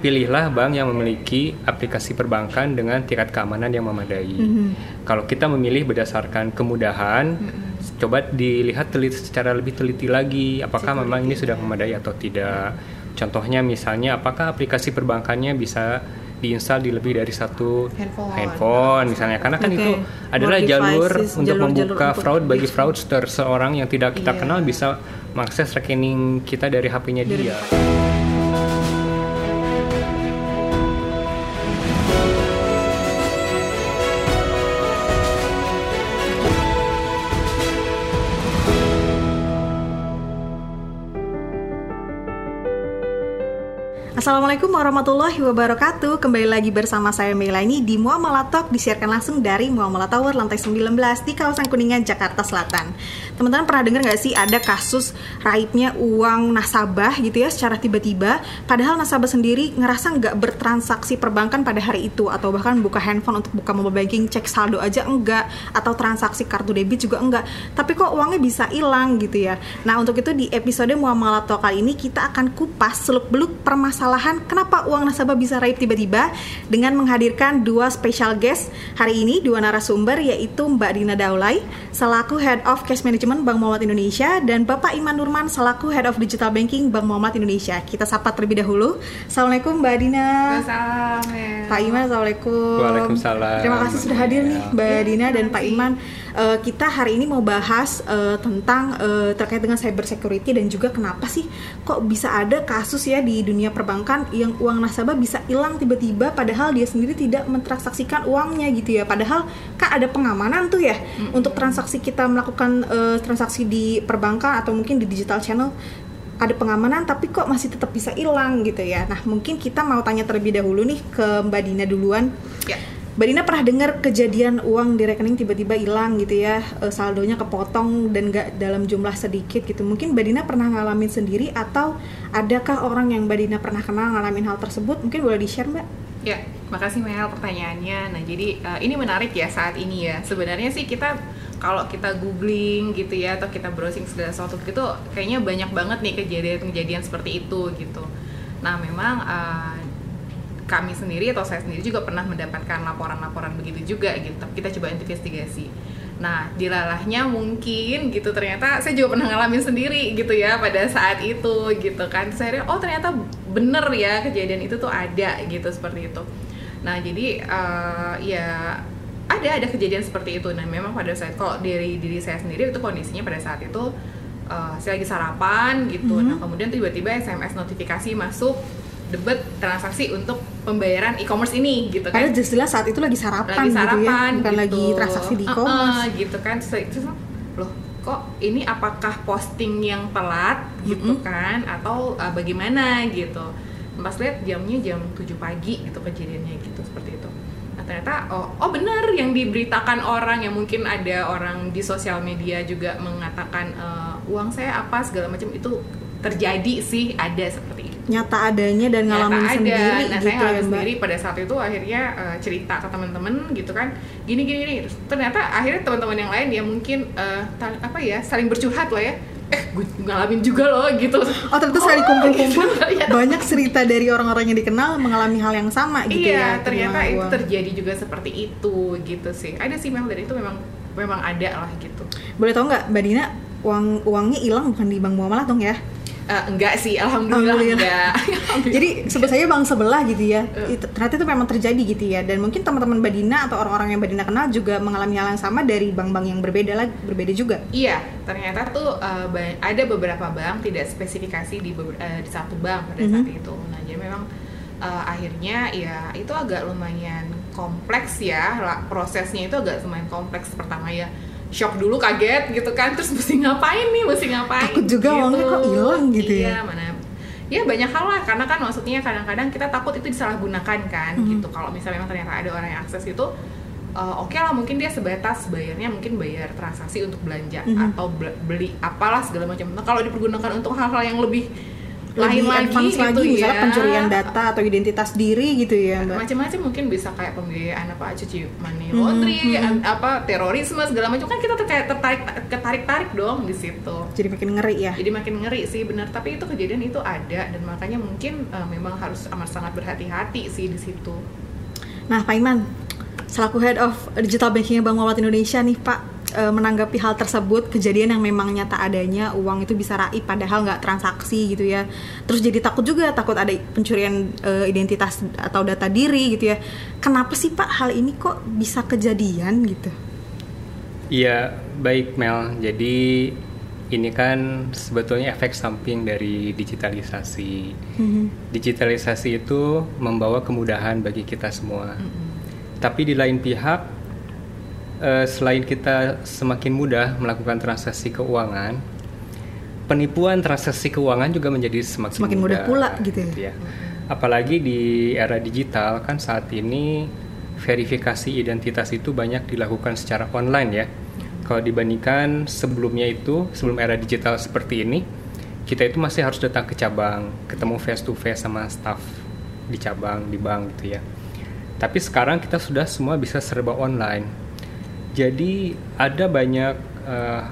pilihlah bank yang memiliki aplikasi perbankan dengan tingkat keamanan yang memadai. Mhm. Kalau kita memilih berdasarkan kemudahan, coba dilihat teliti secara lebih teliti lagi, apakah memang ini sudah memadai atau tidak. Contohnya misalnya, apakah aplikasi perbankannya bisa diinstal di lebih dari satu Handphone. handphone, misalnya, karena kan Oke. itu adalah More jalur devices, untuk jalur-jalur membuka fraud bagi fraudster seorang yang tidak kita Iya. kenal bisa mengakses rekening kita dari HP-nya dia. Assalamualaikum warahmatullahi wabarakatuh. Kembali lagi bersama saya Melaini di Muamalah Talk. Disiarkan langsung dari Muamalah Tower lantai 19 di kawasan Kuningan, Jakarta Selatan. Teman-teman pernah dengar nggak sih ada kasus raibnya uang nasabah gitu ya secara tiba-tiba? Padahal nasabah sendiri ngerasa nggak bertransaksi perbankan pada hari itu Atau bahkan buka handphone untuk buka mobile banking cek saldo aja enggak Atau transaksi kartu debit juga enggak. Tapi kok uangnya bisa hilang gitu ya? Nah untuk itu di episode Muamalah Talk kali ini kita akan kupas seluk-beluk permasalahan kenapa uang nasabah bisa raib tiba-tiba dengan menghadirkan dua special guest hari ini dua narasumber yaitu Mbak Dina Daulay selaku Head of Cash Management Bank Muhammad Indonesia dan Bapak Iman Nurman selaku Head of Digital Banking Bank Muhammad Indonesia. Kita sapa terlebih dahulu. Assalamualaikum Mbak Dina. Salam ya. Pak Iman, Assalamualaikum. Waalaikumsalam. Terima kasih sudah hadir nih Mbak Iya, Dina dan Pak. Iman. Eh, kita hari ini mau bahas eh, tentang eh, terkait dengan cyber security dan juga kenapa sih kok bisa ada kasus ya di dunia perbankan yang uang nasabah bisa hilang tiba-tiba padahal dia sendiri tidak mentransaksikan uangnya gitu ya. Padahal kan ada pengamanan tuh ya untuk transaksi kita melakukan eh, transaksi di perbankan atau mungkin di digital channel ada pengamanan tapi kok masih tetap bisa hilang gitu ya. Nah, mungkin kita mau tanya terlebih dahulu nih ke Mbak Dina duluan. Ya. Mbak Dina pernah dengar kejadian uang di rekening tiba-tiba hilang gitu ya, eh, saldonya kepotong dan nggak dalam jumlah sedikit gitu. Mungkin Mbak Dina pernah ngalamin sendiri atau adakah orang yang Mbak Dina pernah kenal ngalamin hal tersebut? Mungkin boleh di-share Mbak? Ya, makasih Mel pertanyaannya. Nah, jadi eh, ini menarik ya saat ini ya. Sebenarnya sih kita kalau kita googling gitu ya atau kita browsing segala sesuatu gitu kayaknya banyak banget nih kejadian-kejadian seperti itu gitu. Nah, memang eh, kami sendiri atau saya sendiri juga pernah mendapatkan laporan-laporan begitu juga gitu. Tapi kita coba investigasi. Nah, dilalahnya mungkin gitu ternyata saya juga pernah ngalamin sendiri gitu ya pada saat itu gitu kan. Saya oh ternyata bener ya kejadian itu tuh ada gitu seperti itu. Nah, jadi eh, ya ada ada kejadian seperti itu. Nah, memang pada saat kalau dari diri saya sendiri itu kondisinya pada saat itu eh, saya lagi sarapan gitu. Mhm. Nah, kemudian tiba-tiba SMS notifikasi masuk debit transaksi untuk pembayaran e-commerce ini gitu kan Padahal jelas-jelas saat itu lagi sarapan, lagi sarapan gitu ya, bukan gitu. lagi transaksi di e-commerce. gitu kan Terus- terus, loh kok ini apakah posting yang telat gitu Mm-mm. kan atau uh, bagaimana gitu pas lihat jamnya jam 7 pagi gitu kejadiannya gitu seperti itu nah ternyata oh oh benar yang diberitakan orang yang mungkin ada orang di sosial media juga mengatakan uh, uang saya apa segala macam itu terjadi sih ada seperti itu Nyata adanya dan ngalamin ada. sendiri nah gitu saya ngalamin ya sendiri pada saat itu akhirnya eh, cerita ke teman-teman gitu kan gini gini Terus ternyata akhirnya teman-teman yang lain ya mungkin ta- apa ya saling bercurhat lah ya eh gue ngalamin juga loh gitu Oh ternyata setelah dikumpul-kumpul gitu. Iya. banyak cerita dari orang-orang yang dikenal mengalami hal yang sama gitu iya ya. ternyata itu uang. terjadi juga seperti itu gitu sih ada sih memang dari itu memang memang ada lah gitu Boleh tahu nggak Mbak Dina uang uangnya hilang bukan di bank muamalah dong ya? Eh, enggak sih alhamdulillah, Alhamdulillah. enggak Jadi sebut saja bank sebelah gitu ya. Itu, ternyata itu memang terjadi gitu ya. Dan mungkin teman-teman Mbak Dina atau orang-orang yang Mbak Dina kenal juga mengalami hal yang sama dari bank-bank yang berbeda lagi, berbeda juga. Iya, ternyata tuh uh, ada beberapa bank tidak spesifikasi di, uh, di satu bank pada saat Mhm. itu. Nah, jadi memang uh, akhirnya ya itu agak lumayan kompleks ya, prosesnya itu agak lumayan kompleks. Pertama ya shock dulu kaget gitu kan, terus mesti ngapain nih, mesti ngapain? Takut juga uangnya kok hilang gitu ya. Iya, mana ya banyak hal lah karena kan maksudnya kadang-kadang kita takut itu disalahgunakan kan Mhm. gitu kalau misalnya memang ternyata ada orang yang akses itu uh, oke lah mungkin dia sebatas bayarnya mungkin bayar transaksi untuk belanja Mhm. atau bel- beli apalah segala macam. Nah kalau dipergunakan untuk hal-hal yang lebih Lain lagi advance gitu lagi misalnya ya. pencurian data atau identitas diri gitu ya mbak. Macam-macam mungkin bisa kayak pembiayaan apa cuci money Hmm, laundry an- apa terorisme segala macam. Kan kita kayak tertarik ketarik tarik dong di situ. Jadi makin ngeri ya? Jadi makin ngeri sih benar tapi itu kejadian itu ada dan makanya mungkin eh, memang harus amat sangat berhati-hati sih di situ. Nah, Pak Iman, selaku Head of Digital Banking Bank Muamalat Indonesia nih Pak, eh, menanggapi hal tersebut, kejadian yang memang nyata adanya, uang itu bisa raib padahal nggak transaksi gitu ya. Terus jadi takut juga, takut ada pencurian eh, identitas atau data diri gitu ya. Kenapa sih Pak hal ini kok bisa kejadian gitu? Iya, baik Mel. Jadi ini kan sebetulnya efek samping dari digitalisasi. Digitalisasi itu membawa kemudahan bagi kita semua. Tapi di lain pihak, eh, selain kita semakin mudah melakukan transaksi keuangan, penipuan transaksi keuangan juga menjadi semakin, Semakin mudah pula gitu ya. ya. Apalagi di era digital kan saat ini verifikasi identitas itu banyak dilakukan secara online ya. Kalau dibandingkan sebelumnya itu, sebelum era digital seperti ini, kita itu masih harus datang ke cabang, ketemu face to face sama staff di cabang, di bank gitu ya. Tapi sekarang kita sudah semua bisa serba online. Jadi ada banyak eh,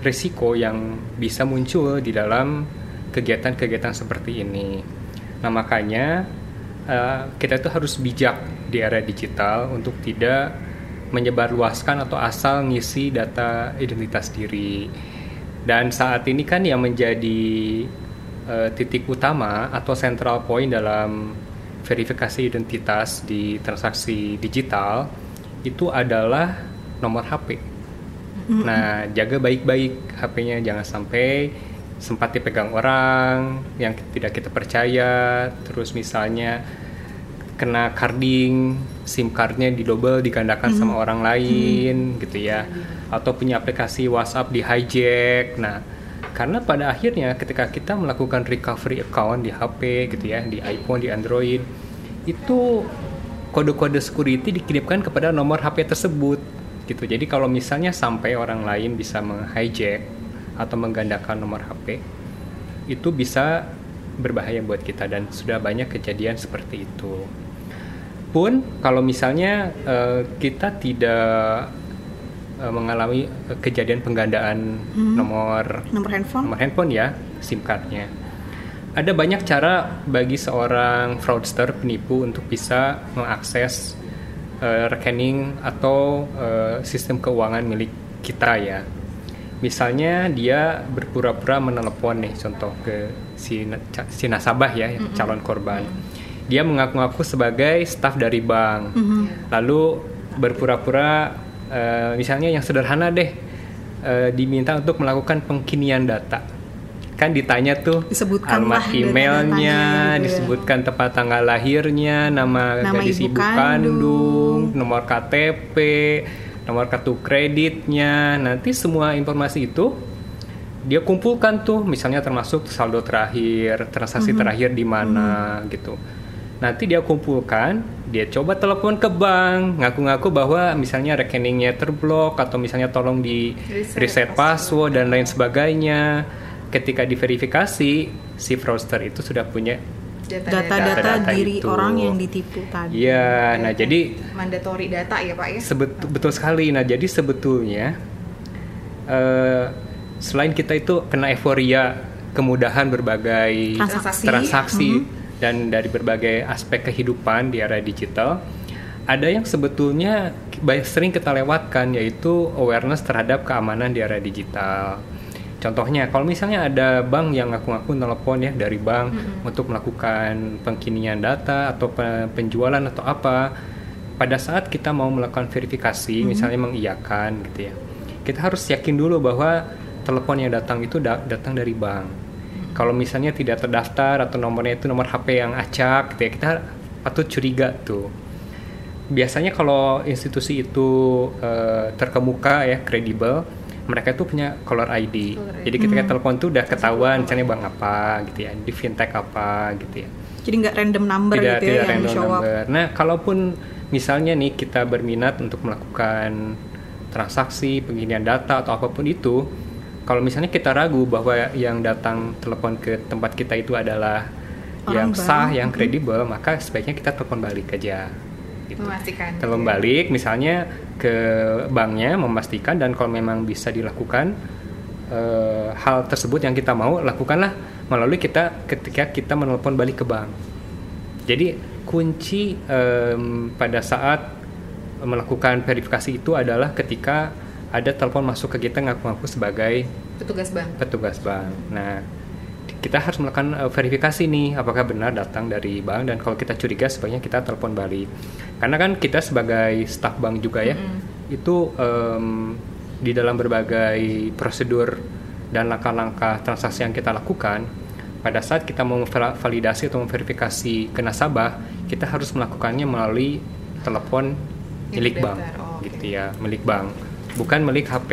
risiko yang bisa muncul di dalam kegiatan-kegiatan seperti ini. Nah makanya eh, kita itu harus bijak di era digital untuk tidak menyebarluaskan atau asal ngisi data identitas diri. Dan saat ini kan yang menjadi eh, titik utama atau central point dalam verifikasi identitas di transaksi digital itu adalah nomor HP. Nah, jaga baik-baik HP-nya jangan sampai sempat dipegang orang yang tidak kita percaya, terus misalnya kena carding, SIM cardnya didobel digandakan sama orang lain gitu ya, atau punya aplikasi WhatsApp di hijack. Nah, karena pada akhirnya ketika kita melakukan recovery account di HP gitu ya, di iPhone, di Android, itu kode-kode security dikirimkan kepada nomor HP tersebut gitu. Jadi kalau misalnya sampai orang lain bisa menghijack atau menggandakan nomor HP, itu bisa berbahaya buat kita dan sudah banyak kejadian seperti itu. Pun kalau misalnya eh, kita tidak eh, mengalami eh, kejadian penggandaan nomor Nomor handphone? nomor handphone ya, SIM cardnya. Ada banyak cara bagi seorang fraudster penipu untuk bisa mengakses eh, rekening atau eh, sistem keuangan milik kita ya. Misalnya dia berpura-pura menelepon nih contoh ke si, si nasabah ya, calon korban. Dia mengaku-ngaku sebagai staf dari bank. Lalu berpura-pura eh, misalnya yang sederhana deh eh, diminta untuk melakukan pengkinian data. Kan ditanya tuh Disebutkan alamat emailnya, gitu ya. disebutkan tepat tanggal lahirnya, nama, Nama gadis ibu ibu kandung, kandung. nomor KTP, nomor kartu kreditnya. Nanti semua informasi itu dia kumpulkan tuh, misalnya termasuk saldo terakhir, transaksi terakhir di mana gitu. Nanti dia kumpulkan, dia coba telepon ke bank, ngaku-ngaku bahwa misalnya rekeningnya terblok atau misalnya tolong di Reset reset password dan lain sebagainya. Ketika diverifikasi, si fraudster itu sudah punya Data-data diri itu. orang yang ditipu tadi. Iya, nah jadi mandatory data ya pak ya sebet betul sekali. Nah jadi sebetulnya eh, selain kita itu kena euforia kemudahan berbagai Transaksi. transaksi Mhm. dan dari berbagai aspek kehidupan di era digital, ada yang sebetulnya banyak sering kita lewatkan yaitu awareness terhadap keamanan di era digital. Contohnya, kalau misalnya ada bank yang ngaku-ngaku telepon ya dari bank untuk melakukan pengkinian data atau pe- penjualan atau apa, pada saat kita mau melakukan verifikasi, misalnya mengiyakan gitu ya, kita harus yakin dulu bahwa telepon yang datang itu da- datang dari bank. Kalau misalnya tidak terdaftar atau nomornya itu nomor HP yang acak, gitu ya, kita patut curiga tuh. Biasanya kalau institusi itu eh, terkemuka ya kredibel, mereka itu punya caller ID. ID. Jadi ketika telepon tuh udah ketahuan misalnya bank apa gitu ya, di fintech apa gitu ya Jadi nggak random number tidak gitu ya tidak yang random show up. number. Nah, kalaupun misalnya nih kita berminat untuk melakukan transaksi, pengiriman data atau apa pun itu, kalau misalnya kita ragu bahwa yang datang telepon ke tempat kita itu adalah Orang yang bank. sah, yang kredibel, maka sebaiknya kita telepon balik aja. Gitu. memastikan Telepon balik, misalnya ke banknya memastikan dan kalau memang bisa dilakukan eh, hal tersebut yang kita mau lakukanlah melalui kita ketika kita menelpon balik ke bank. Jadi kunci em, pada saat melakukan verifikasi itu adalah ketika ada telepon masuk ke kita ngaku-ngaku sebagai petugas bank petugas bank. Nah, kita harus melakukan eh, verifikasi nih apakah benar datang dari bank dan kalau kita curiga sebaiknya kita telepon balik. Karena kan kita sebagai staf bank juga ya, itu em, di dalam berbagai prosedur dan langkah-langkah transaksi yang kita lakukan, pada saat kita mau validasi atau memverifikasi ke nasabah, kita harus melakukannya melalui telepon milik bank. Oh, oke. gitu ya, milik bank. Bukan milik HP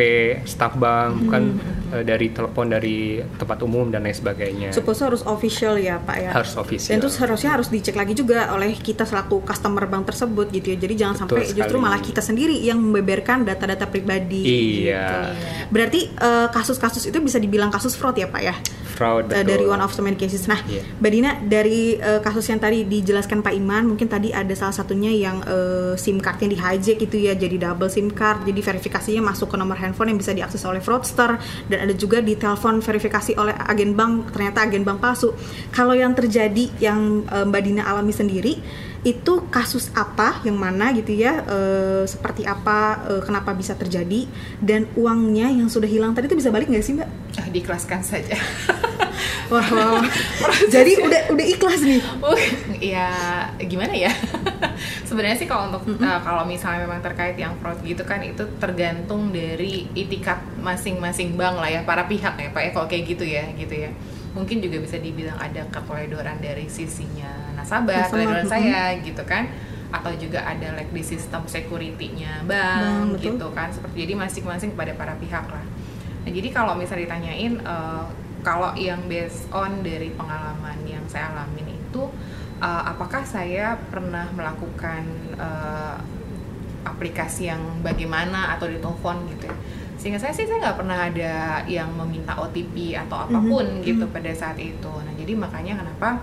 staf bank, bukan eh, dari telepon dari tempat umum dan lain sebagainya. Suppose harus official ya Pak ya. Harus official. Dan itu seharusnya harus dicek lagi juga oleh kita selaku customer bank tersebut gitu ya. Jadi jangan Betul sampai justru sekali. malah kita sendiri yang membeberkan data-data pribadi. Iya. gitu. Berarti eh, kasus-kasus itu bisa dibilang kasus fraud ya Pak ya? Fraud Eh, dari one of so many cases. Nah, Iya. Mbak Dina dari eh, kasus yang tadi dijelaskan Pak Iman, mungkin tadi ada salah satunya yang eh, SIM cardnya di hijack gitu ya, jadi double SIM card, jadi verifikasinya masuk ke nomor handphone yang bisa diakses oleh fraudster, dan ada juga di telepon verifikasi oleh agen bank, ternyata agen bank palsu. Kalau yang terjadi yang eh, Mbak Dina alami sendiri, itu kasus apa, yang mana gitu ya, eh, seperti apa, eh, kenapa bisa terjadi, dan uangnya yang sudah hilang tadi itu bisa balik nggak sih Mbak? Ah, diikhlaskan saja Wah, wah. Jadi udah udah ikhlas nih. Uh, ya gimana ya? Sebenarnya sih kalau untuk uh, kalau misalnya memang terkait yang fraud gitu kan itu tergantung dari itikat masing-masing bank lah ya para pihak ya Pak ya kalau kayak gitu ya gitu ya. Mungkin juga bisa dibilang ada keteledoran dari sisinya nasabah, Nasabah, keteledoran saya gitu kan atau juga ada like di sistem security-nya Bank, betul. gitu kan seperti jadi masing-masing pada para pihak lah. Nah, jadi kalau misalnya ditanyain eh, kalau yang based on dari pengalaman yang saya alamin itu eh, apakah saya pernah melakukan eh, aplikasi yang bagaimana atau ditelepon gitu ya. Sehingga saya sih saya nggak pernah ada yang meminta OTP atau apa pun Mhm, gitu mhm. pada saat itu. Nah, jadi makanya kenapa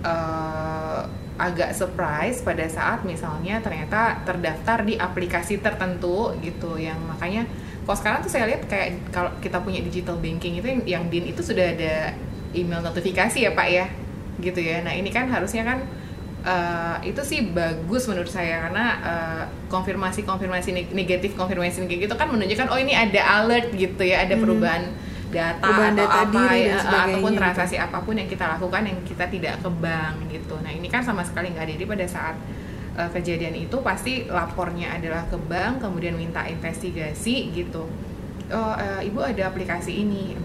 eh, agak surprise pada saat misalnya ternyata terdaftar di aplikasi tertentu gitu yang makanya kalau sekarang tuh saya lihat kayak kalau kita punya digital banking itu yang, yang DIN itu sudah ada email notifikasi ya Pak ya gitu ya nah ini kan harusnya kan eh, itu sih bagus menurut saya karena eh, konfirmasi konfirmasi negatif konfirmasi kayak gitu kan menunjukkan oh ini ada alert gitu ya ada Mhm. perubahan data Perubahan atau data apa diri ya, sebagainya ataupun gitu. transaksi apa pun yang kita lakukan yang kita tidak ke bank gitu. Nah ini kan sama sekali nggak ada. Jadi pada saat uh, kejadian itu pasti lapornya adalah ke bank, kemudian minta investigasi gitu. Oh uh, ibu ada aplikasi ini,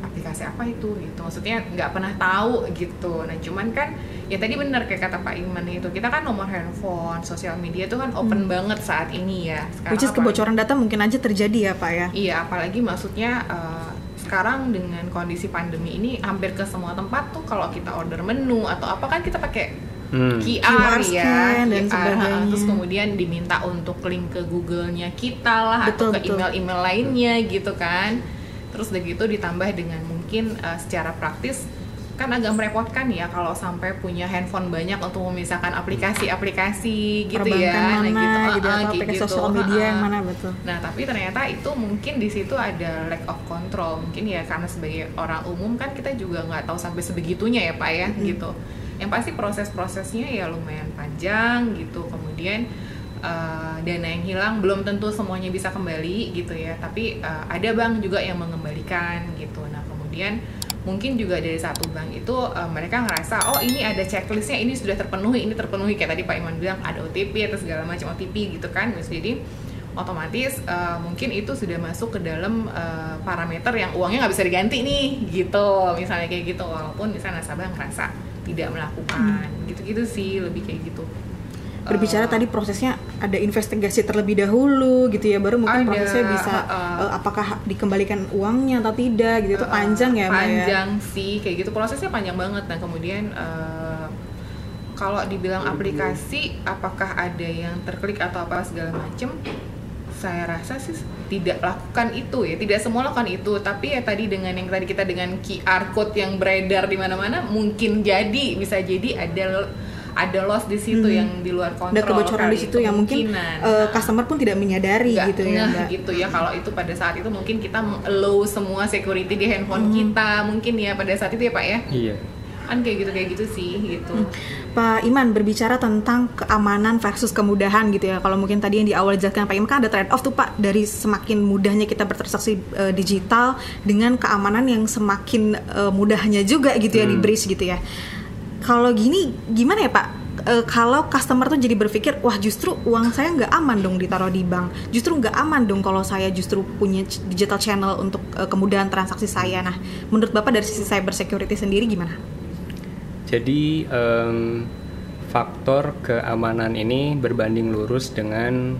aplikasi apa itu gitu. Maksudnya nggak pernah tahu gitu. Nah cuman kan ya tadi benar kayak kata Pak Iman itu kita kan nomor handphone, sosial media itu kan open banget saat ini ya. Sekarang Which is kebocoran data mungkin aja terjadi ya Pak ya. Iya, apalagi maksudnya eh, sekarang dengan kondisi pandemi ini hampir ke semua tempat tuh kalau kita order menu atau apa kan kita pakai Hmm. QR, QR ya, scan dan QR, sebagainya. terus kemudian diminta untuk link ke Google-nya kita lah Betul, atau ke email-email lainnya gitu kan. Terus udah gitu ditambah dengan mungkin eh, secara praktis kan agak merepotkan ya kalau sampai punya handphone banyak untuk memisahkan aplikasi-aplikasi gitu ya, Perbankan mana nah gitu, gitu, atau kayak pakai gitu. sosial media Ah, yang ah. mana betul. Nah, tapi ternyata itu mungkin di situ ada lack of control. Mungkin ya karena sebagai orang umum kan kita juga nggak tahu sampai sebegitunya ya, Pak ya, gitu. Yang pasti proses-prosesnya ya lumayan panjang gitu. Kemudian eh, dana yang hilang belum tentu semuanya bisa kembali gitu ya. Tapi eh, ada bank juga yang mengembalikan gitu. Nah, kemudian mungkin juga dari satu bank itu eh, mereka ngerasa oh ini ada checklistnya ini sudah terpenuhi ini terpenuhi kayak tadi Pak Iman bilang ada OTP atau segala macam OTP gitu kan jadi otomatis eh, mungkin itu sudah masuk ke dalam eh, parameter yang uangnya nggak bisa diganti nih gitu misalnya kayak gitu walaupun misalnya nasabah ngerasa tidak melakukan gitu-gitu sih lebih kayak gitu Berbicara Eh, tadi prosesnya ada investigasi terlebih dahulu gitu ya, baru mungkin Ada, prosesnya bisa uh-uh. eh, apakah dikembalikan uangnya atau tidak gitu. Itu Uh, panjang ya, Mbak ya. panjang sih kayak gitu prosesnya panjang banget nah kemudian eh, kalau dibilang aplikasi apakah ada yang terklik atau apa segala macem saya rasa sih tidak lakukan itu ya tidak semua lakukan itu tapi ya tadi dengan yang tadi kita dengan QR code yang beredar di mana-mana mungkin jadi bisa jadi ada ada loss di situ Hmm. yang di luar kontrol Ada kebocoran di situ yang mungkin eh, customer pun tidak menyadari Nggak gitu ya, ngeh Mbak. gitu ya kalau itu pada saat itu mungkin kita allow semua security di handphone Hmm. kita mungkin ya pada saat itu ya pak ya Iya. Kan kayak gitu kayak gitu sih gitu Pak Iman berbicara tentang keamanan versus kemudahan gitu ya. Kalau mungkin tadi yang di awal dijelaskan Pak Iman kan ada trade off tuh Pak dari semakin mudahnya kita bertransaksi eh, digital dengan keamanan yang semakin eh, mudahnya juga gitu ya di Hmm. bridge gitu ya. Kalau gini gimana ya Pak? Eh, kalau customer tuh jadi berpikir wah justru uang saya nggak aman dong ditaruh di bank justru nggak aman dong kalau saya justru punya digital channel untuk eh, kemudahan transaksi saya nah menurut bapak dari sisi cyber security sendiri gimana? Jadi em, faktor keamanan ini berbanding lurus dengan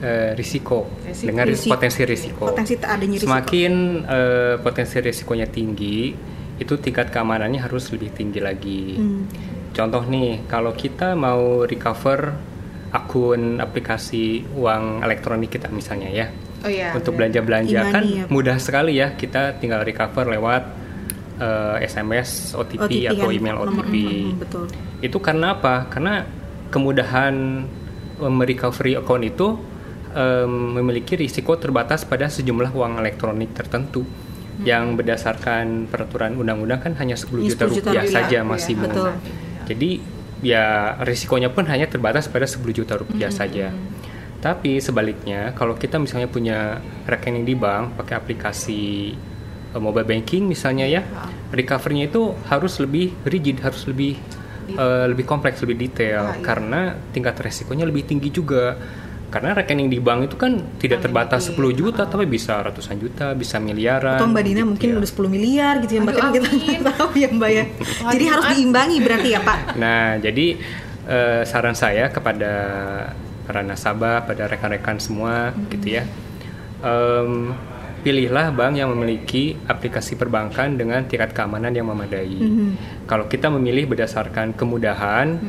eh, risiko, Risiko. dengan ris- Risiko. potensi risiko. Potensi adanya risiko. Semakin eh, potensi risikonya tinggi, itu tingkat keamanannya harus lebih tinggi lagi. Hmm. Contoh nih, kalau kita mau recover akun aplikasi uang elektronik kita misalnya ya, oh iya untuk benar. belanja-belanja kan ya. mudah sekali ya kita tinggal recover lewat eh, SMS, OTP, OTP atau kan, email nomor- OTP. betul. Itu karena apa? Karena kemudahan eh, merecovery account itu em, memiliki risiko terbatas pada sejumlah uang elektronik tertentu yang berdasarkan peraturan undang-undang kan hanya 10 Ini juta 10 juta rupiah rupiah, saja iya, maksimum. betul. Jadi ya risikonya pun hanya terbatas pada 10 juta rupiah saja. Tapi sebaliknya kalau kita misalnya punya rekening di bank pakai aplikasi eh, mobile banking misalnya ya, recovery-nya itu harus lebih rigid, harus lebih eh, lebih kompleks, lebih detail Ah, iya. karena tingkat resikonya lebih tinggi juga. Karena rekening di bank itu kan tidak terbatas Unlimited. 10 juta tapi bisa ratusan juta, bisa miliaran. Atau Mbak Dina gitu mungkin ya. udah 10 miliar gitu ya Mbak Aduh, kita amin. nggak tahu ya Mbak ya. Jadi harus amin. diimbangi berarti ya Pak. Nah, jadi eh, saran saya kepada para nasabah, pada rekan-rekan semua, gitu ya, em, pilihlah bank yang memiliki aplikasi perbankan dengan tingkat keamanan yang memadai. Kalau kita memilih berdasarkan kemudahan,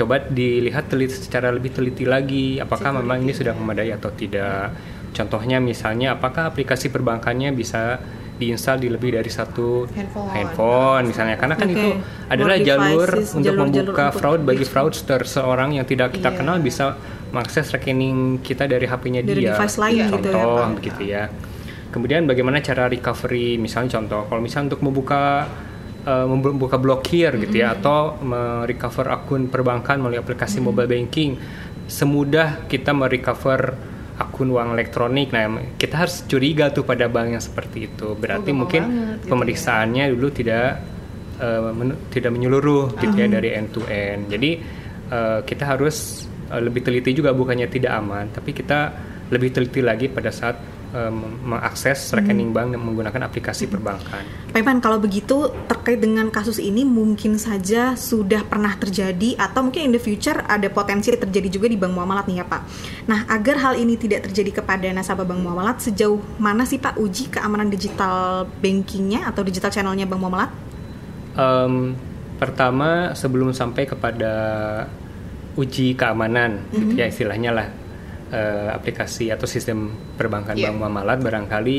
coba dilihat teliti secara lebih teliti lagi, apakah memang ini sudah memadai atau tidak. Contohnya misalnya, apakah aplikasi perbankannya bisa diinstal di lebih dari satu Handphone. handphone misalnya karena kan Oke. itu adalah More jalur devices, untuk jalur-jalur membuka fraud bagi fraudster seorang yang tidak kita Iya. kenal bisa mengakses rekening kita dari HP-nya Dari dia device lain Iya. gitu ya contoh begitu ya kemudian bagaimana cara recovery misalnya contoh kalau misalnya untuk membuka eh, membuka blokir gitu ya atau merecover akun perbankan melalui aplikasi mobile banking semudah kita merecover akun uang elektronik. Nah kita harus curiga tuh pada bank yang seperti itu. Berarti gampang mungkin banget gitu ya. pemeriksaannya dulu tidak eh, men- tidak menyeluruh gitu ya dari end to end. Jadi eh, kita harus eh, lebih teliti juga bukannya tidak aman, tapi kita lebih teliti lagi pada saat eh, mengakses rekening bank dan menggunakan aplikasi perbankan. Pak Iman kalau begitu terkait dengan kasus ini mungkin saja sudah pernah terjadi atau mungkin in the future ada potensi terjadi juga di Bank Muamalat nih ya Pak. Nah agar hal ini tidak terjadi kepada nasabah Bank Muamalat sejauh mana sih Pak uji keamanan digital bankingnya atau digital channelnya Bank Muamalat? Em, pertama sebelum sampai kepada uji keamanan gitu ya istilahnya lah eh, aplikasi atau sistem perbankan Iya. Bank Muamalat barangkali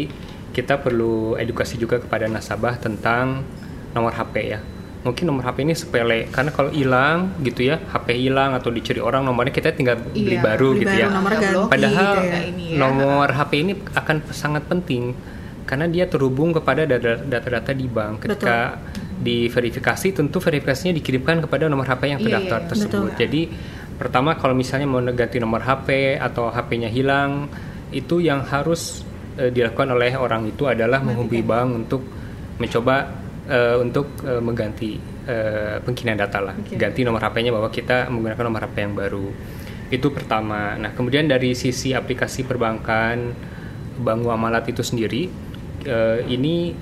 kita perlu edukasi juga kepada nasabah tentang nomor HP ya mungkin nomor HP ini sepele karena kalau hilang gitu ya HP hilang atau dicuri orang nomornya kita tinggal beli Iya, baru beli gitu baru, ya nomor ganti padahal gitu ya. Ini ya. nomor HP ini akan sangat penting karena dia terhubung kepada data- data-data di bank ketika diverifikasi tentu verifikasinya dikirimkan kepada nomor HP yang Iya, terdaftar iya, tersebut betul. jadi pertama kalau misalnya mau ganti nomor HP atau HP-nya hilang itu yang harus eh, dilakukan oleh orang itu adalah menghubungi bank untuk mencoba eh, untuk eh, mengganti eh, pengkinian data lah. Oke. ganti nomor HP-nya bahwa kita menggunakan nomor HP yang baru. Itu pertama. Nah kemudian dari sisi aplikasi perbankan bank muamalat itu sendiri eh, ini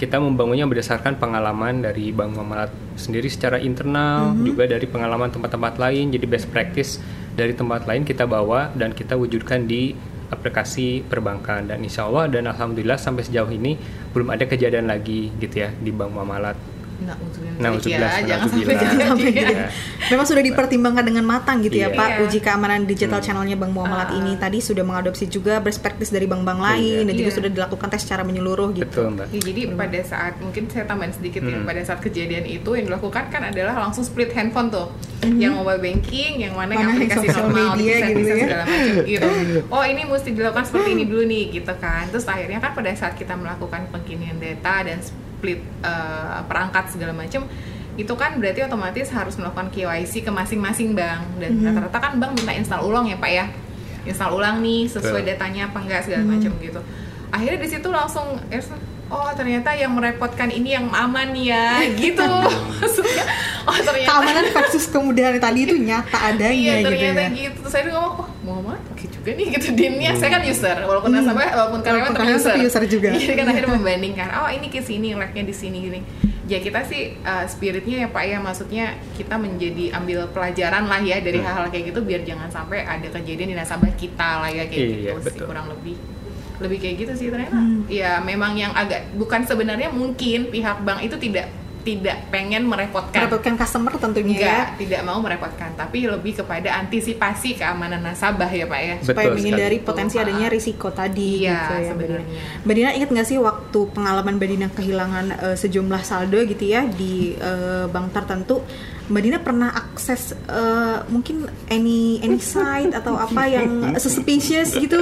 kita membangunnya berdasarkan pengalaman dari bank muamalat sendiri secara internal juga dari pengalaman tempat-tempat lain jadi best practice dari tempat lain kita bawa dan kita wujudkan di aplikasi perbankan. Dan insya Allah dan alhamdulillah sampai sejauh ini belum ada kejadian lagi gitu ya di bank muamalat Nah, Nah, ya, jangan sampai jadi. Sampai Iya. gitu. Memang sudah dipertimbangkan dengan matang gitu ya Iya. Pak Iya. uji keamanan digital Hmm. channelnya Bank Muamalat Ah. ini tadi sudah mengadopsi juga best practice dari bank-bank lain Iya. dan juga Iya. sudah dilakukan tes secara menyeluruh gitu. Betul, Mbak. Ya, jadi pada saat mungkin saya tambahin sedikit ya Hmm. pada saat kejadian itu yang dilakukan kan adalah langsung split handphone tuh yang mobile banking yang mana, yang Mana yang aplikasi social normal media bisa, gitu bisa ya. segala macam gitu oh ini mesti dilakukan seperti ini dulu nih gitu kan terus akhirnya kan pada saat kita melakukan pengkinian data dan split eh, perangkat segala macam itu kan berarti otomatis harus melakukan KYC ke masing-masing bank dan Mhm. rata-rata kan bank minta install ulang ya pak ya? Install ulang nih sesuai datanya apa enggak segala Mhm. macam gitu. Akhirnya di situ langsung oh ternyata yang merepotkan ini yang aman ya gitu. Maksudnya oh ternyata Keamanan versus kemudahan tadi itu nyata adanya iya gitu ternyata ya. gitu. Terus saya ngomong oh Muhammad oke juga nih gitu dinnya saya kan user walaupun Hmm. nasabah walaupun karyawan tapi user user juga. jadi kan akhirnya membandingkan oh ini ke sini lagnya di sini gini ya kita sih uh, spiritnya ya pak ya maksudnya kita menjadi ambil pelajaran lah ya dari Hmm. hal-hal kayak gitu biar jangan sampai ada kejadian di nasabah kita lah ya kayak Iya, gitu sih betul. kurang lebih lebih kayak gitu sih ternyata Hmm. ya memang yang agak bukan sebenarnya mungkin pihak bank itu tidak tidak pengen merepotkan Merepotkan customer tentunya ya. Enggak, tidak mau merepotkan, tapi lebih kepada antisipasi keamanan nasabah ya Pak ya. supaya Betul menghindari sekali. potensi Betul. adanya risiko tadi Iya, gitu ya sebenarnya. Mbak Dina ingat nggak sih waktu pengalaman Mbak Dina kehilangan eh, sejumlah saldo gitu ya di eh, bank tertentu Mbak Dina pernah akses eh, mungkin any any site atau apa yang suspicious gitu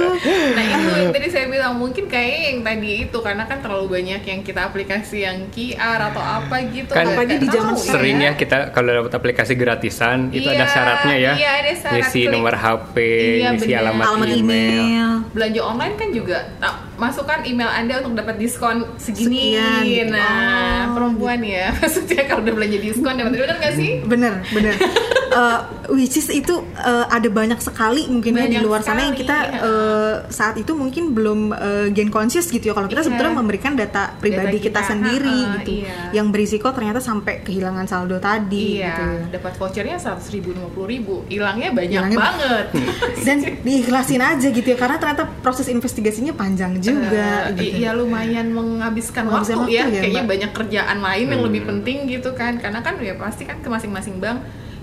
Nah itu yang tadi saya bilang mungkin kayak yang tadi itu karena kan terlalu banyak yang kita aplikasi yang QR atau apa gitu. Kan apalagi di zaman tahu Sering ya. ya kita kalau dapat aplikasi gratisan itu ada Iya, syaratnya ya. iya, ada syarat Ngisi klik. nomor HP, Iya, ngisi bener. alamat, alamat email. email belanja online kan juga nah, masukkan email anda untuk dapat diskon segini Sekian. nah Oh, perempuan ya maksudnya kalau udah belanja diskon dapat bener nggak sih bener bener. Eh, which is itu eh, ada banyak sekali mungkin ya di Banyak luar sana yang sekali, kita ya. eh, saat itu mungkin belum eh, gain conscious gitu ya kalau kita Iya. sebetulnya memberikan data pribadi Data kita, kita, sendiri ha-ha, gitu iya. yang berisiko ternyata sampai kehilangan saldo tadi iya gitu dapat vouchernya seratus ribu lima puluh ribu hilangnya banyak Hilangnya- banget dan diikhlasin aja gitu ya karena ternyata proses investigasinya panjang juga Eh, gitu. Iya lumayan menghabiskan Menghabiskan waktu, ya, waktu ya, kayaknya Mbak. banyak kerjaan lain yang Hmm. lebih penting gitu kan, karena kan ya pasti kan ke masing-masing bank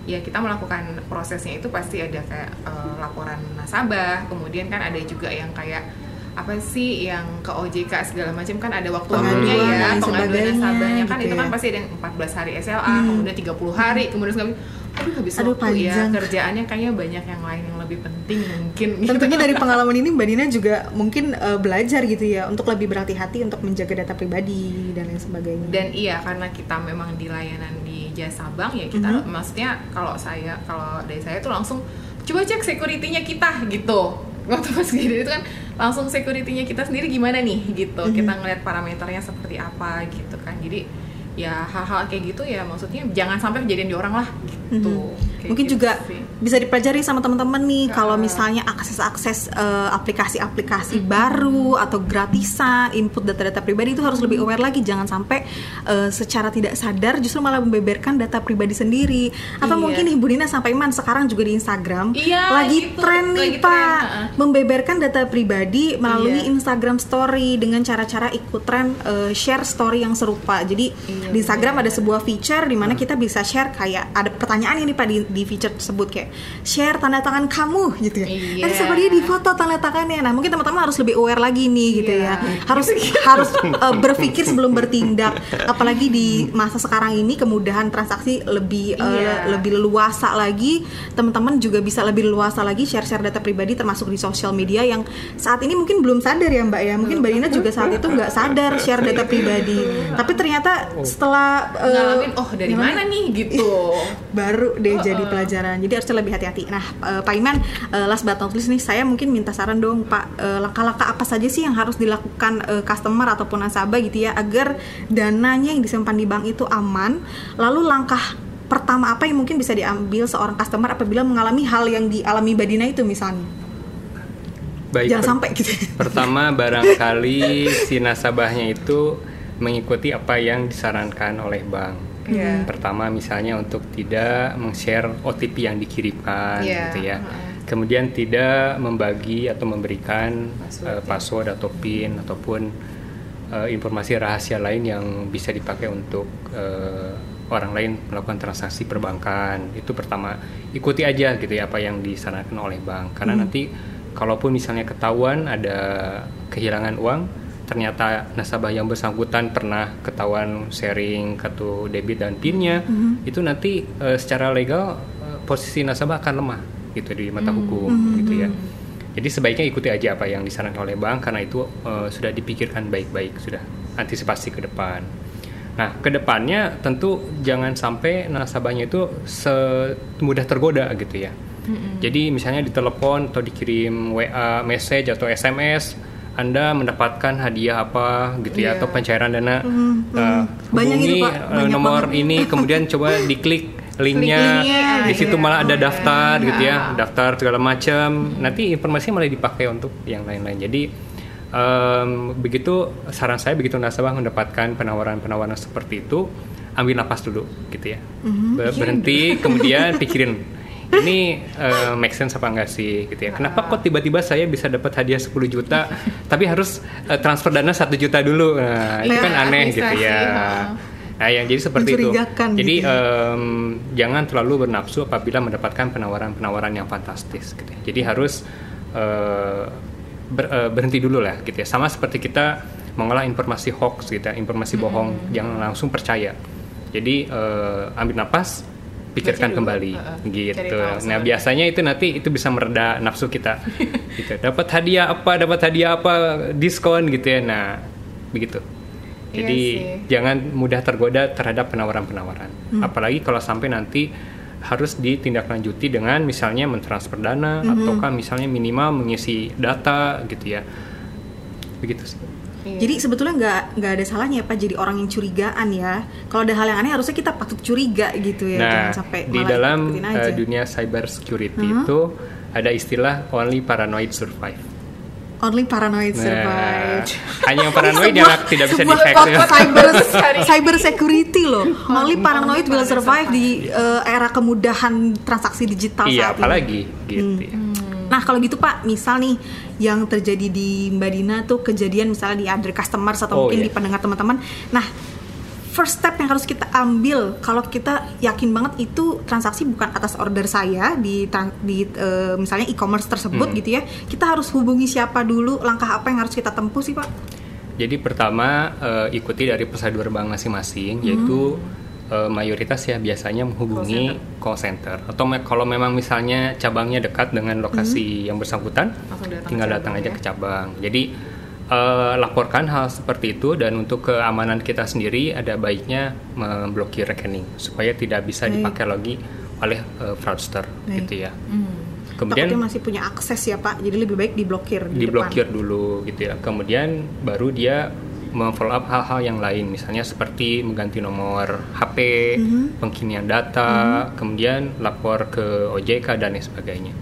ya kita melakukan prosesnya itu pasti ada kayak eh, laporan nasabah, kemudian kan ada juga yang kayak apa sih yang ke OJK segala macam kan ada waktu waktunya ya pengaduan nasabahnya kan gitu itu kan ya. pasti ada yang 14 hari SLA Hmm. kemudian 30 hari kemudian segala aduh habis Aduh, waktu ya panjang. kerjaannya kayaknya banyak yang lain yang lebih penting mungkin gitu. Tentunya dari pengalaman ini Mbak Dina juga mungkin eh, belajar gitu ya untuk lebih berhati-hati untuk menjaga data pribadi dan lain sebagainya. dan iya karena kita memang di layanan di jasa bank ya kita Mhm. maksudnya kalau saya kalau dari saya tuh langsung coba cek security-nya kita gitu waktu pas kejadian itu kan langsung security-nya kita sendiri gimana nih gitu Mhm. kita ngeliat parameternya seperti apa gitu kan jadi ya hal-hal kayak gitu ya maksudnya jangan sampai kejadian di orang lah gitu Mhm. Kayak Mungkin gitu juga sih. Bisa dipelajari sama teman-teman nih kalau misalnya akses-akses eh, aplikasi-aplikasi baru atau gratisan, input data-data pribadi itu harus lebih aware lagi jangan sampai eh, secara tidak sadar justru malah membeberkan data pribadi sendiri. Atau Iya. mungkin nih Bu Dina sampai Man sekarang juga di Instagram Iya, lagi gitu. tren nih Lagi tren, Pak heeh. membeberkan data pribadi melalui Iya. Instagram Story dengan cara-cara ikut tren eh, share story yang serupa. Jadi Iya, di Instagram benar. ada sebuah feature di mana kita bisa share kayak ada pertanyaan ini Pak di, di feature tersebut kayak share tanda tangan kamu gitu ya. Iya. Nanti sama dia di foto tanda tangannya. Nah, mungkin teman-teman harus lebih aware lagi nih gitu Iya. ya. Harus harus eh, berpikir sebelum bertindak. Apalagi di masa sekarang ini kemudahan transaksi lebih eh, Iya. lebih leluasa lagi. Teman-teman juga bisa lebih leluasa lagi share-share data pribadi termasuk di sosial media yang saat ini mungkin belum sadar ya Mbak ya. Mungkin Mbak Dina juga saat itu nggak sadar share data pribadi. Tapi ternyata setelah eh, ngalamin oh dari gimana? mana nih gitu baru deh Oh, jadi oh. pelajaran. Jadi harus lebih hati-hati. Nah, eh, Pak Iman, eh, last but not least nih, saya mungkin minta saran dong, Pak. eh, langkah-langkah apa saja sih yang harus dilakukan eh, customer ataupun nasabah gitu ya, agar dananya yang disimpan di bank itu aman. Lalu langkah pertama apa yang mungkin bisa diambil seorang customer apabila mengalami hal yang dialami Badina itu misalnya? Baik. Jangan per- sampai gitu. Pertama barangkali si nasabahnya itu mengikuti apa yang disarankan oleh bank. Iya. Pertama misalnya untuk tidak meng-share OTP yang dikirimkan Iya, gitu ya. heeh. Kemudian tidak membagi atau memberikan Password, ya. password atau PIN ataupun uh, informasi rahasia lain yang bisa dipakai untuk uh, orang lain melakukan transaksi perbankan itu pertama ikuti aja gitu ya apa yang disarankan oleh bank karena hmm. nanti kalaupun misalnya ketahuan ada kehilangan uang ternyata nasabah yang bersangkutan pernah ketahuan sharing kartu debit dan pinnya mm-hmm. itu nanti uh, secara legal uh, posisi nasabah akan lemah gitu di mata mm-hmm. hukum mm-hmm. gitu ya jadi sebaiknya ikuti aja apa yang disarankan oleh bank karena itu uh, sudah dipikirkan baik-baik sudah antisipasi ke depan nah ke depannya tentu jangan sampai nasabahnya itu semudah tergoda gitu ya mm-hmm. jadi misalnya ditelepon atau dikirim WA message atau SMS anda mendapatkan hadiah apa gitu ya yeah. atau pencairan dana mm, uh, hubungi Pak. Uh, nomor banget. ini kemudian coba diklik linknya di situ iya. malah ada oh, daftar gitu ya daftar segala macam nanti informasi malah dipakai untuk yang lain-lain jadi um, begitu saran saya begitu nasabah mendapatkan penawaran-penawaran seperti itu ambil napas dulu gitu ya mm-hmm. berhenti kemudian pikirin ini uh, make sense apa enggak sih gitu ya. Kenapa kok tiba-tiba saya bisa dapat hadiah 10 juta tapi harus uh, transfer dana satu juta dulu. Nah, itu kan aneh gitu ya. Nah, yang jadi seperti itu. Jadi gitu. um, jangan terlalu bernafsu apabila mendapatkan penawaran-penawaran yang fantastis gitu ya. Jadi harus uh, ber, uh, berhenti dulu lah gitu ya. Sama seperti kita mengolah informasi hoax gitu ya, informasi bohong, hmm. jangan langsung percaya. Jadi uh, ambil napas, pikirkan kembali uh, gitu. Nah biasanya itu nanti itu bisa mereda nafsu kita. gitu. Dapat hadiah apa, dapat hadiah apa, diskon gitu ya. Nah begitu. Iya Jadi iya jangan mudah tergoda terhadap penawaran-penawaran. Hmm. Apalagi kalau sampai nanti harus ditindaklanjuti dengan misalnya mentransfer dana -hmm. ataukah misalnya minimal mengisi data gitu ya. Begitu sih. Iya. Jadi sebetulnya nggak nggak ada salahnya pak jadi orang yang curigaan ya. Kalau ada hal yang aneh harusnya kita patut curiga gitu ya. Nah, Jangan sampai di dalam uh, dunia cyber security uh -huh. itu ada istilah only paranoid survive. Only paranoid nah, survive. Hanya yang paranoid yang tidak bisa dihack. cyber cyber security loh. Only paranoid will survive di uh, era kemudahan transaksi digital iya, saat apalagi ini. gitu. Hmm. Ya. Nah kalau gitu Pak, misal nih yang terjadi di Mbak Dina tuh kejadian misalnya di other customers atau oh, mungkin yeah. di pendengar teman-teman. Nah first step yang harus kita ambil kalau kita yakin banget itu transaksi bukan atas order saya di di uh, misalnya e-commerce tersebut hmm. gitu ya kita harus hubungi siapa dulu langkah apa yang harus kita tempuh sih pak jadi pertama uh, ikuti dari prosedur bank masing-masing hmm. yaitu uh, mayoritas ya biasanya menghubungi call center, call center. atau me kalau memang misalnya cabangnya dekat dengan lokasi hmm. yang bersangkutan datang tinggal datang aja ya? ke cabang jadi uh, laporkan hal seperti itu dan untuk keamanan kita sendiri ada baiknya memblokir rekening supaya tidak bisa dipakai lagi oleh uh, fraudster Baik. gitu ya. Hmm. Kemudian Takutnya masih punya akses ya Pak, jadi lebih baik diblokir. Di diblokir depan. dulu gitu ya. Kemudian baru dia memfollow up hal-hal yang lain misalnya seperti mengganti nomor HP, mm-hmm. pengkinian data, mm-hmm. kemudian lapor ke OJK dan lain sebagainya.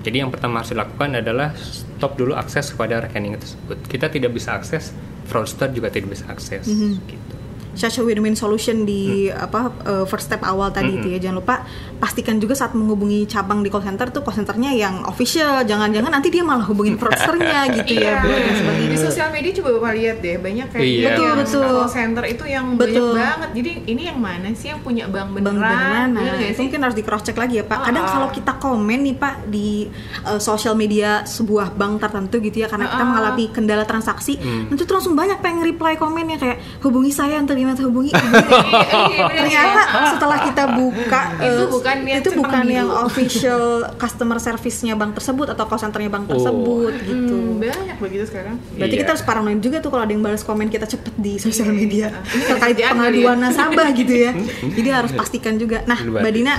Jadi yang pertama harus dilakukan adalah stop dulu akses kepada rekening tersebut. Kita tidak bisa akses, fraudster juga tidak bisa akses. Mm-hmm. Gitu such a win-win solution di hmm. apa uh, first step awal tadi hmm. itu ya jangan lupa pastikan juga saat menghubungi cabang di call center tuh call centernya yang official jangan-jangan nanti dia malah hubungin fraudsternya gitu ya yeah. di sosial media coba bapak lihat deh banyak kayak yeah. betul yang betul call center itu yang betul. banyak banget jadi ini yang mana sih yang punya bank beneran, bank beneran nah, ya, itu mungkin harus di cross check lagi ya pak kadang uh kalau kita komen nih pak di uh, sosial media sebuah bank tertentu gitu ya karena uh kita mengalami kendala transaksi hmm. nanti tuh langsung banyak pengen reply komennya kayak hubungi saya untuk terima hubungi ternyata setelah kita buka itu uh, bukan itu bukan yang official customer service-nya bank tersebut atau call center-nya bank oh. tersebut hmm, gitu. banyak begitu sekarang. Berarti yeah. kita harus paranoid juga tuh kalau ada yang balas komen kita cepet di sosial media terkait pengaduan nasabah gitu ya. Jadi harus pastikan juga. Nah mbak Dina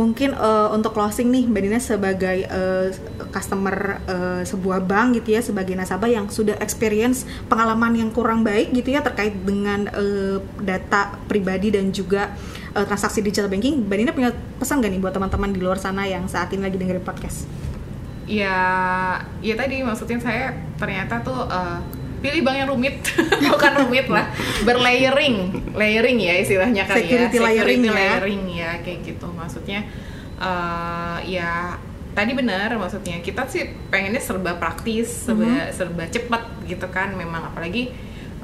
mungkin uh, untuk closing nih Mbak Dina sebagai uh, customer uh, sebuah bank gitu ya sebagai nasabah yang sudah experience pengalaman yang kurang baik gitu ya terkait dengan uh, data pribadi dan juga uh, transaksi digital banking Mbak Dina punya pesan gak nih buat teman-teman di luar sana yang saat ini lagi dengerin podcast? Ya, ya tadi maksudnya saya ternyata tuh uh, pilih bank yang rumit. Bukan rumit lah. Berlayering. Layering ya istilahnya kali security ya. Security layering, layering ya. ya kayak gitu. Maksudnya uh, ya tadi benar maksudnya. Kita sih pengennya serba praktis serba mm -hmm. serba cepat gitu kan. Memang apalagi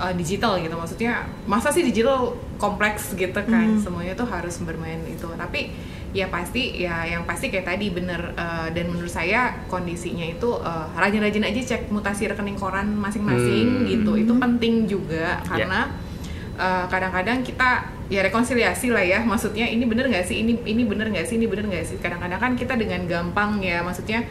uh, digital gitu. Maksudnya masa sih digital kompleks gitu kan. Hmm. semuanya tuh harus bermain itu. Tapi ya pasti ya yang pasti kayak tadi bener uh, dan menurut saya kondisinya itu uh, rajin-rajin aja cek mutasi rekening koran masing-masing Hmm. gitu. Itu penting juga karena uh, kadang-kadang kita ya rekonsiliasi lah ya. Maksudnya ini bener nggak sih? Ini ini bener nggak sih? Ini bener nggak sih? Kadang-kadang kan kita dengan gampang ya maksudnya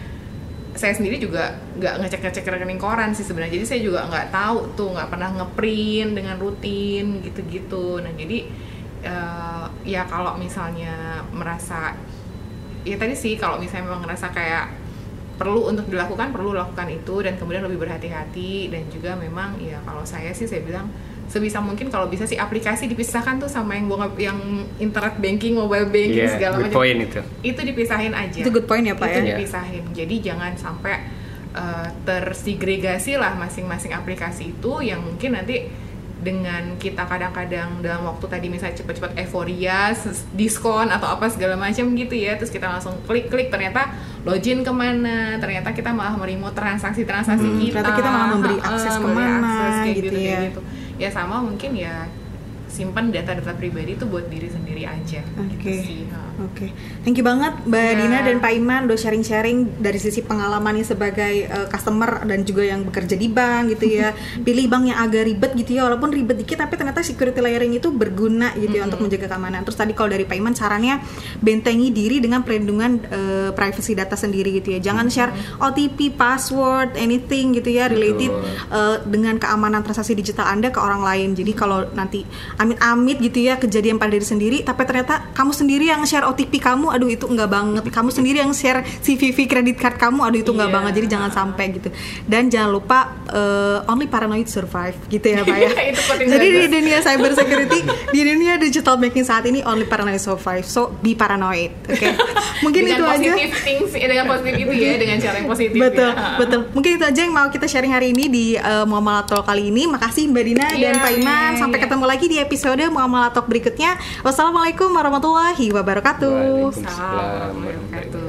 saya sendiri juga nggak ngecek ngecek rekening koran sih sebenarnya. Jadi saya juga nggak tahu tuh nggak pernah ngeprint dengan rutin gitu-gitu. Nah jadi eh, ya kalau misalnya merasa ya tadi sih kalau misalnya memang ngerasa kayak perlu untuk dilakukan perlu lakukan itu dan kemudian lebih berhati-hati dan juga memang ya kalau saya sih saya bilang sebisa mungkin kalau bisa sih aplikasi dipisahkan tuh sama yang bunga yang internet banking mobile banking Iya, segala good macam point itu. itu dipisahin aja Itu good point ya, Pak, itu ya? dipisahin jadi jangan sampai uh, tersegregasi lah masing-masing aplikasi itu yang mungkin nanti dengan kita kadang-kadang dalam waktu tadi misalnya cepet-cepet euforia diskon atau apa segala macam gitu ya terus kita langsung klik-klik ternyata login ke mana ternyata kita malah meremote transaksi-transaksi Hmm, kita ternyata kita malah memberi akses memberi ke mana, akses, kayak gitu kayak ya. gitu. ya sama mungkin ya simpan data-data pribadi itu buat diri sendiri aja Oke. gitu sih ha. Oke, thank you banget Mbak Ya. Dina dan Pak Iman udah sharing-sharing dari sisi pengalamannya sebagai uh, customer dan juga yang bekerja di bank gitu ya. Pilih bank yang agak ribet gitu ya, walaupun ribet dikit tapi ternyata security layering itu berguna gitu ya untuk menjaga keamanan. Terus tadi kalau dari Pak Iman sarannya bentengi diri dengan perlindungan uh, privacy data sendiri gitu ya. Jangan share OTP, password, anything gitu ya related Betul. uh, dengan keamanan transaksi digital Anda ke orang lain. Jadi kalau nanti amit-amit gitu ya kejadian pada diri sendiri, tapi ternyata kamu sendiri yang share OTP kamu, aduh itu enggak banget. Kamu sendiri yang share CVV kredit card kamu, aduh itu enggak Iya. banget. Jadi jangan sampai gitu. Dan jangan lupa uh, only paranoid survive gitu ya, Pak ya. Jadi di dunia cyber security, di dunia digital banking saat ini only paranoid survive. So be paranoid. Oke. Mungkin dengan itu aja. things eh, dengan positif itu ya dengan cara yang positif betul ya. betul mungkin itu aja yang mau kita sharing hari ini di uh, Muamalah Talk kali ini makasih Mbak Dina Iya, dan Pak Iman iya, sampai iya. ketemu lagi di episode Muamalah Talk berikutnya wassalamualaikum warahmatullahi wabarakatuh Waalaikumsalam warahmatullahi wabarakatuh.